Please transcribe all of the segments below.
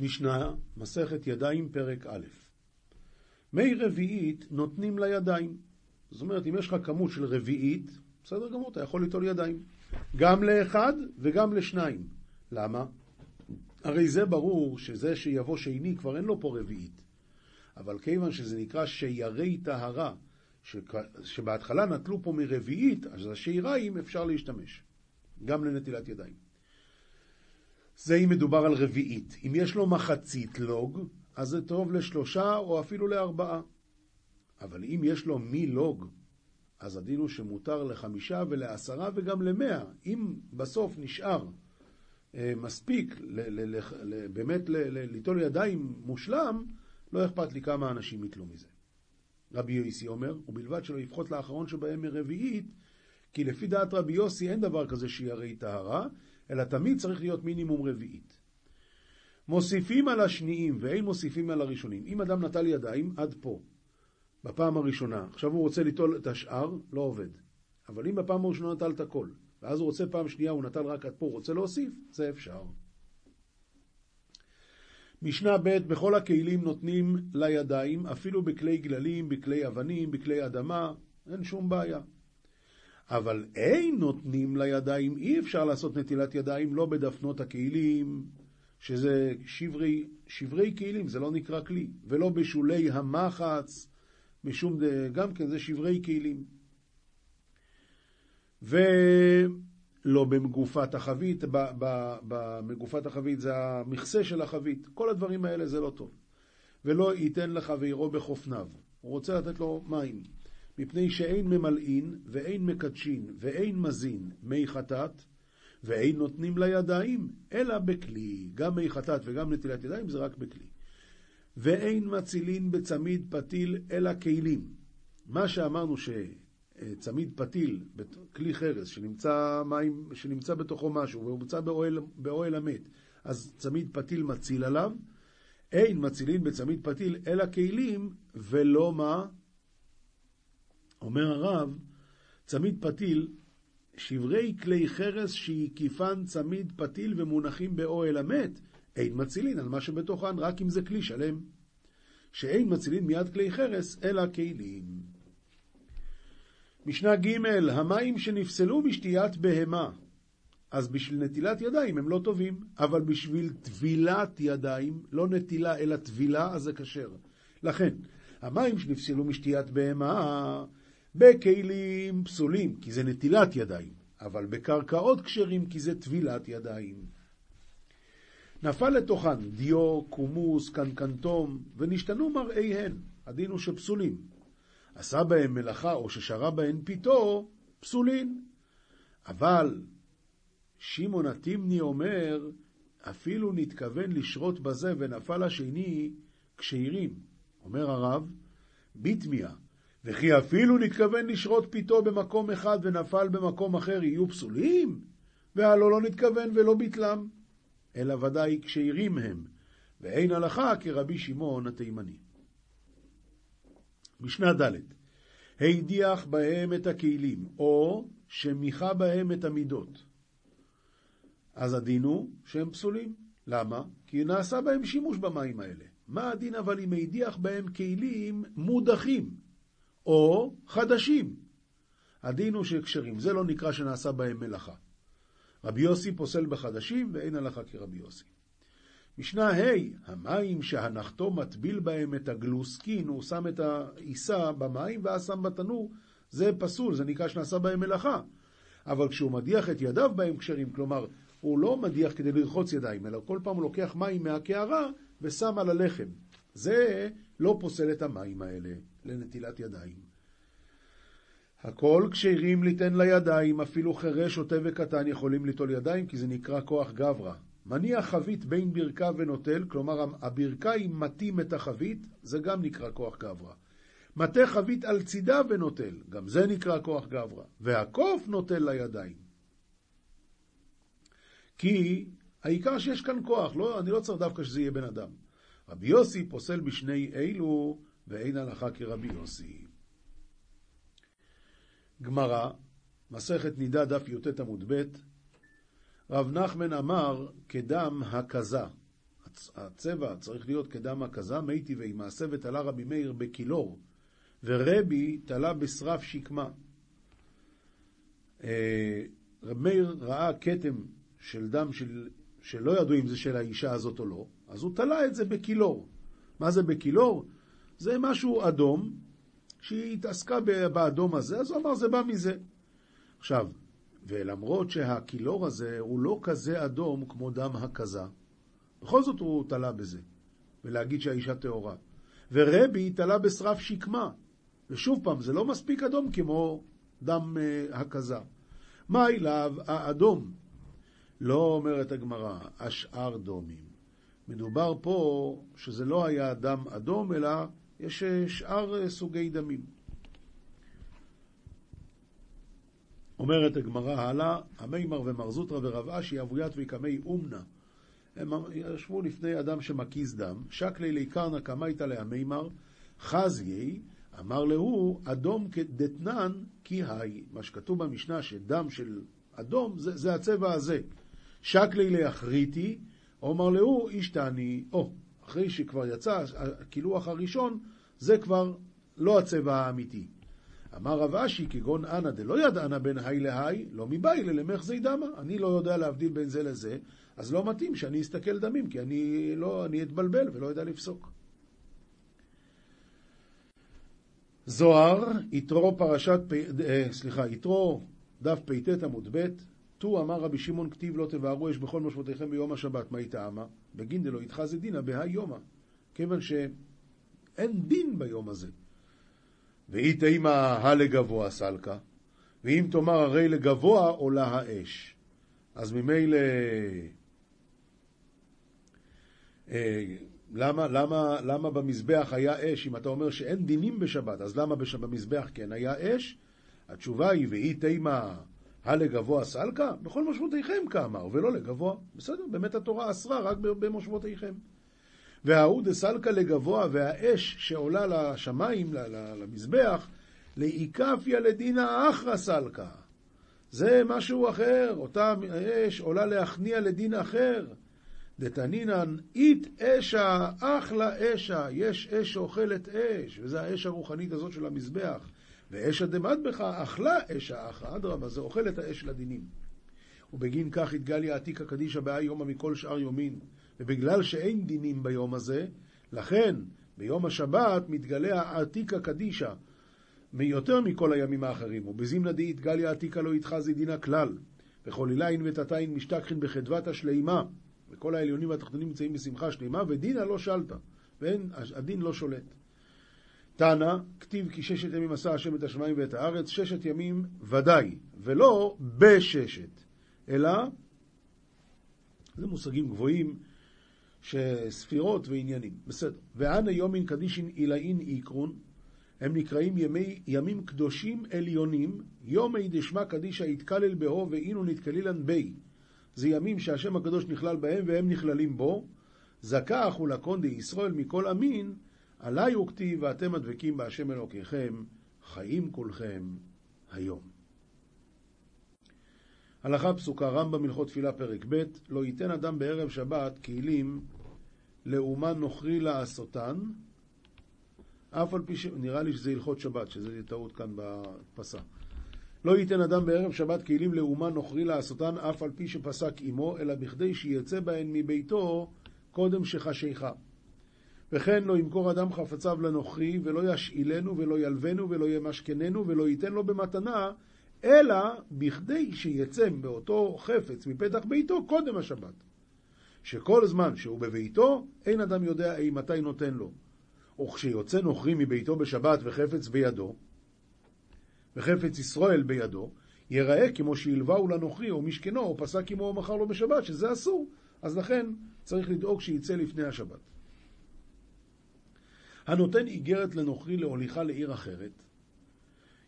משנה, מסכת ידיים, פרק א'. מי רביעית נותנים לידיים. זאת אומרת, אם יש לך כמות של רביעית, בסדר גמור, אתה יכול ליטול ידיים. גם לאחד וגם לשניים. למה? הרי זה ברור שזה שיבוא שני כבר אין לו פה רביעית. אבל כיוון שזה נקרא שיירי טהרה, שבהתחלה נטלו פה מרביעית, אז השייריים אפשר להשתמש. גם לנטילת ידיים. זה אם מדובר על רביעית. אם יש לו מחצית לוג, אז זה טוב לשלושה או אפילו לארבעה. אבל אם יש לו מי לוג, אז הדין הוא שמותר לחמישה ולעשרה וגם למאה. אם בסוף נשאר אה, מספיק ל- ל- ל- באמת ליטול ידיים מושלם, לא אכפת לי כמה אנשים יתלו מזה. רבי יוסי אומר, ובלבד שלא יפחות לאחרון שבהם מרביעית, כי לפי דעת רבי יוסי אין דבר כזה שירי טהרה, אלא תמיד צריך להיות מינימום רביעית. מוסיפים על השניים ואין מוסיפים על הראשונים. אם אדם נטל ידיים עד פה, בפעם הראשונה, עכשיו הוא רוצה ליטול את השאר, לא עובד. אבל אם בפעם הראשונה נטל את הכל, ואז הוא רוצה פעם שנייה, הוא נטל רק עד פה, הוא רוצה להוסיף, זה אפשר. משנה ב' בכל הכלים נותנים לידיים, אפילו בכלי גללים, בכלי אבנים, בכלי אדמה, אין שום בעיה. אבל אין נותנים לידיים, אי אפשר לעשות נטילת ידיים לא בדפנות הכלים, שזה שברי, שברי כלים, זה לא נקרא כלי, ולא בשולי המחץ, משום, גם כן זה שברי כלים. ולא במגופת החבית, במגופת החבית זה המכסה של החבית, כל הדברים האלה זה לא טוב. ולא ייתן לחברו בחופניו, הוא רוצה לתת לו מים. מפני שאין ממלאין, ואין מקדשין, ואין מזין מי חטאת, ואין נותנים לידיים, אלא בכלי. גם מי חטאת וגם נטילת ידיים זה רק בכלי. ואין מצילין בצמיד פתיל, אלא כלים. מה שאמרנו שצמיד פתיל, כלי חרס, שנמצא, מים, שנמצא בתוכו משהו, והוא נמצא באוהל, באוהל המת, אז צמיד פתיל מציל עליו. אין מצילין בצמיד פתיל, אלא כלים, ולא מה? אומר הרב, צמיד פתיל, שברי כלי חרס שהקיפן צמיד פתיל ומונחים באוהל המת, אין מצילין על מה שבתוכן, רק אם זה כלי שלם. שאין מצילין מיד כלי חרס, אלא כלים. משנה ג' המים שנפסלו משתיית בהמה, אז בשביל נטילת ידיים הם לא טובים, אבל בשביל טבילת ידיים, לא נטילה אלא טבילה, אז זה כשר. לכן, המים שנפסלו משתיית בהמה, בכלים פסולים, כי זה נטילת ידיים, אבל בקרקעות כשרים, כי זה טבילת ידיים. נפל לתוכן דיו, קומוס, קנקנטום, ונשתנו מראיהן, הדין הוא שפסולים. עשה בהם מלאכה או ששרה בהן פיתו, פסולין. אבל שמעון התימני אומר, אפילו נתכוון לשרות בזה ונפל השני כשירים. אומר הרב, ביטמיה, וכי אפילו נתכוון לשרות פיתו במקום אחד ונפל במקום אחר יהיו פסולים? והלא לא נתכוון ולא ביטלם, אלא ודאי כשירים הם, ואין הלכה כרבי שמעון התימני. משנה ד' הדיח בהם את הכלים, או שמיכה בהם את המידות. אז הדין הוא שהם פסולים. למה? כי נעשה בהם שימוש במים האלה. מה הדין אבל אם הדיח בהם כלים מודחים, או חדשים? הדין הוא שכשרים. זה לא נקרא שנעשה בהם מלאכה. רבי יוסי פוסל בחדשים, ואין הלכה כרבי יוסי. משנה ה' המים שהנחתו מטביל בהם את הגלוסקין, הוא שם את העיסה במים ואז שם בתנור, זה פסול, זה נקרא שנעשה בהם מלאכה. אבל כשהוא מדיח את ידיו בהם כשרים, כלומר, הוא לא מדיח כדי לרחוץ ידיים, אלא כל פעם הוא לוקח מים מהקערה ושם על הלחם. זה לא פוסל את המים האלה לנטילת ידיים. הכל כשרים ליתן לידיים, אפילו חירש או תה וקטן יכולים ליטול ידיים, כי זה נקרא כוח גברא. מניח חבית בין ברכה ונוטל, כלומר הברכיים מתאים את החבית, זה גם נקרא כוח גברא. מטה חבית על צידה ונוטל, גם זה נקרא כוח גברא. והקוף נוטל לידיים. כי העיקר שיש כאן כוח, לא, אני לא צריך דווקא שזה יהיה בן אדם. רבי יוסי פוסל בשני אלו, ואין הלכה כרבי יוסי. גמרא, מסכת נידה דף י"ט עמוד ב', רב נחמן אמר כדם הכזה, הצבע צריך להיות כדם הכזה, מי טבעי מעשה ותלה רבי מאיר בכילור, ורבי תלה בשרף שקמה. אה, רבי מאיר ראה כתם של דם של, שלא ידעו אם זה של האישה הזאת או לא, אז הוא תלה את זה בכילור. מה זה בכילור? זה משהו אדום, שהיא התעסקה באדום הזה, אז הוא אמר זה בא מזה. עכשיו, ולמרות שהכילור הזה הוא לא כזה אדום כמו דם הכזה, בכל זאת הוא תלה בזה, ולהגיד שהאישה טהורה. ורבי תלה בשרף שקמה, ושוב פעם, זה לא מספיק אדום כמו דם הכזה. מה אליו האדום? לא אומרת הגמרא, השאר דומים. מדובר פה שזה לא היה דם אדום, אלא יש אה, שאר אה, סוגי דמים. אומרת הגמרא הלאה, המימר ומר זוטרא ורב אשי אבוית ויקמי אומנה. הם ישבו לפני אדם שמקיז דם, שקלי לי קרנא קמייתא להמימר, חזיי, אמר להו, אדום כדתנן כי היי. מה שכתוב במשנה שדם של אדום זה, זה הצבע הזה. שקלי לאחריתי, אומר להו, אישתני, או, אחרי שכבר יצא הקילוח הראשון, זה כבר לא הצבע האמיתי. אמר רב אשי, כגון אנא דלא ידענה בין היי להי, לא מבאי ללמך זי דמה. אני לא יודע להבדיל בין זה לזה, אז לא מתאים שאני אסתכל דמים, כי אני לא, אני אתבלבל ולא יודע לפסוק. זוהר, יתרו פרשת, אה, סליחה, יתרו דף פט עמוד ב', טו אמר רבי שמעון כתיב לא תבערו אש בכל משמעותיכם ביום השבת, מה טעמה? בגין דלא יתחזי דינא בהאי יומא. כיוון שאין דין ביום הזה. ואי תימא הלגבוה סלקה, ואם תאמר הרי לגבוה עולה האש. אז ממילא... אה, למה, למה, למה במזבח היה אש? אם אתה אומר שאין דינים בשבת, אז למה במזבח כן היה אש? התשובה היא, ואי תימא הלגבוה סלקה? בכל מושבותיכם כאמר, ולא לגבוה. בסדר, באמת התורה אסרה רק במושבותיכם. וההוא דסלקה לגבוה, והאש שעולה לשמיים, למזבח, לאיקפיה לדינא אחרא סלקה. זה משהו אחר, אותה אש עולה להכניע לדין אחר. דתנינן אית אשה, אחלה אשה, יש אש שאוכלת אש, וזה האש הרוחנית הזאת של המזבח. ואש הדמד בך, אכלה אשה אחא, אדרבה, זה אוכל את האש לדינים. ובגין כך התגליה עתיקה קדישא בהאי יומא מכל שאר יומין. ובגלל שאין דינים ביום הזה, לכן ביום השבת מתגלה העתיקה קדישא מיותר מכל הימים האחרים. ובזימנה דאית גליה עתיקה לא יתחזי דינה כלל. וכל אילין ותתין משתכחין בחדוות השלימה. וכל העליונים והתחתונים נמצאים בשמחה שלימה, ודינה לא שלטה. ואין, הדין לא שולט. תנא, כתיב כי ששת ימים עשה השם את השמיים ואת הארץ, ששת ימים ודאי, ולא בששת, אלא, זה מושגים גבוהים, שספירות ועניינים. בסדר. ואנה יומין קדישין עילאין איקרון, הם נקראים ימי, ימים קדושים עליונים, יומי דשמא קדישא יתקלל בהו ואינו נתקלילן בי. זה ימים שהשם הקדוש נכלל בהם והם נכללים בו. זכח ולקון דישראל מכל אמין, עלי וכתיב ואתם הדבקים בהשם אלוקיכם, חיים כולכם היום. הלכה פסוקה, רמב"ם הלכות תפילה פרק ב', לא ייתן אדם בערב שבת כלים לאומה נוכרי לעשותן, אף על פי ש... נראה לי שזה הלכות שבת, שזה טעות כאן בפסה. לא ייתן אדם בערב שבת כלים לאומה נוכרי לעשותן, אף על פי שפסק עמו, אלא בכדי שיצא בהן מביתו קודם שחשיכה. וכן לא ימכור אדם חפציו לנוכרי, ולא ישאילנו, ולא ילבנו, ולא ימשכננו, ולא ייתן לו במתנה, אלא בכדי שיצא באותו חפץ מפתח ביתו קודם השבת. שכל זמן שהוא בביתו, אין אדם יודע אי מתי נותן לו. וכשיוצא נוכרי מביתו בשבת וחפץ בידו, וחפץ ישראל בידו, ייראה כמו שהלווהו לנוכרי או משכנו, או פסק עמו או מכר לו בשבת, שזה אסור. אז לכן צריך לדאוג שיצא לפני השבת. הנותן איגרת לנוכרי להוליכה לעיר אחרת,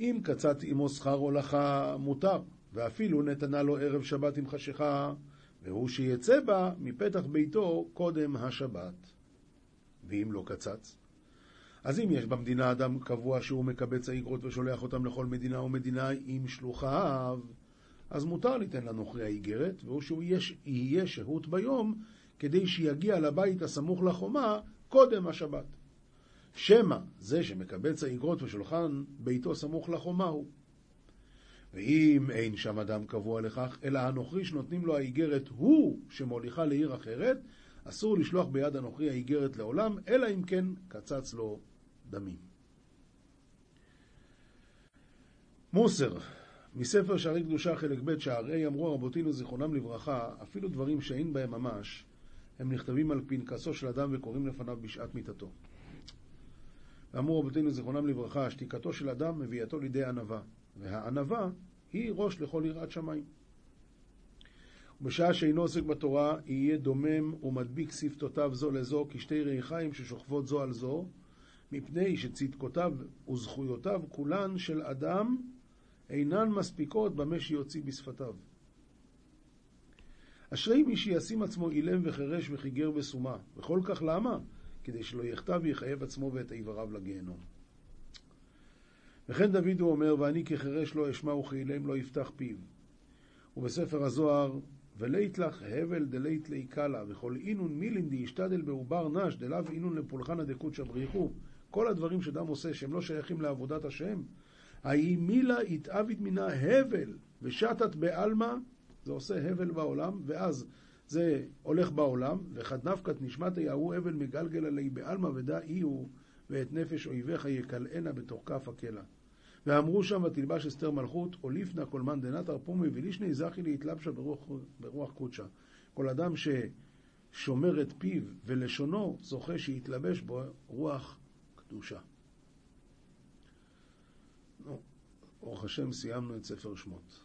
אם קצת עמו שכר הולכה מותר, ואפילו נתנה לו ערב שבת עם חשיכה, והוא שיצא בה מפתח ביתו קודם השבת. ואם לא קצץ? אז אם יש במדינה אדם קבוע שהוא מקבץ האיגרות ושולח אותם לכל מדינה ומדינה עם שלוחיו, אז מותר ליתן לנוכרי האיגרת, והוא שהוא יהיה שהות ביום כדי שיגיע לבית הסמוך לחומה קודם השבת. שמא זה שמקבץ האגרות ושולחן ביתו סמוך לחומה הוא. ואם אין שם אדם קבוע לכך, אלא הנוכרי שנותנים לו האיגרת הוא שמוליכה לעיר אחרת, אסור לשלוח ביד הנוכרי האיגרת לעולם, אלא אם כן קצץ לו דמים. מוסר, מספר שערי קדושה חלק ב' שערי אמרו רבותינו זיכרונם לברכה, אפילו דברים שאין בהם ממש, הם נכתבים על פנקסו של אדם וקוראים לפניו בשעת מיתתו. ואמרו רבותינו זיכרונם לברכה, שתיקתו של אדם מביאתו לידי ענווה, והענווה היא ראש לכל יראת שמיים. ובשעה שאינו עוסק בתורה, יהיה דומם ומדביק שפתותיו זו לזו כשתי ריחיים ששוכבות זו על זו, מפני שצדקותיו וזכויותיו כולן של אדם אינן מספיקות במה שיוציא בשפתיו. אשרי מי שישים עצמו אילם וחירש וחיגר בסומה, וכל כך למה? כדי שלא יחטא ויחייב עצמו ואת איבריו לגיהנום. וכן דוד הוא אומר, ואני כחירש לא אשמע וכאילם לא יפתח פיו. ובספר הזוהר, ולית לך הבל דלית לי קלה, וכל אינון מילין דישתדל בעובר נש, דלאו אינון לפולחנא דקודשא בריחו. כל הדברים שדם עושה שהם לא שייכים לעבודת השם, האי מילה התאבית מנה הבל ושתת בעלמא, זה עושה הבל בעולם, ואז זה הולך בעולם, וחד נפקת נשמת יהוא הבל מגלגל עלי בעלמא ודע אי הוא ואת נפש אויביך יקלענה בתוך כף הקלע. ואמרו שם ותלבש אסתר מלכות, או לפנה כל מאן דנתר פומי ולישני זכי להתלבשה ברוח, ברוח קודשה. כל אדם ששומר את פיו ולשונו, זוכה שיתלבש בו רוח קדושה. ברוך השם, סיימנו את ספר שמות.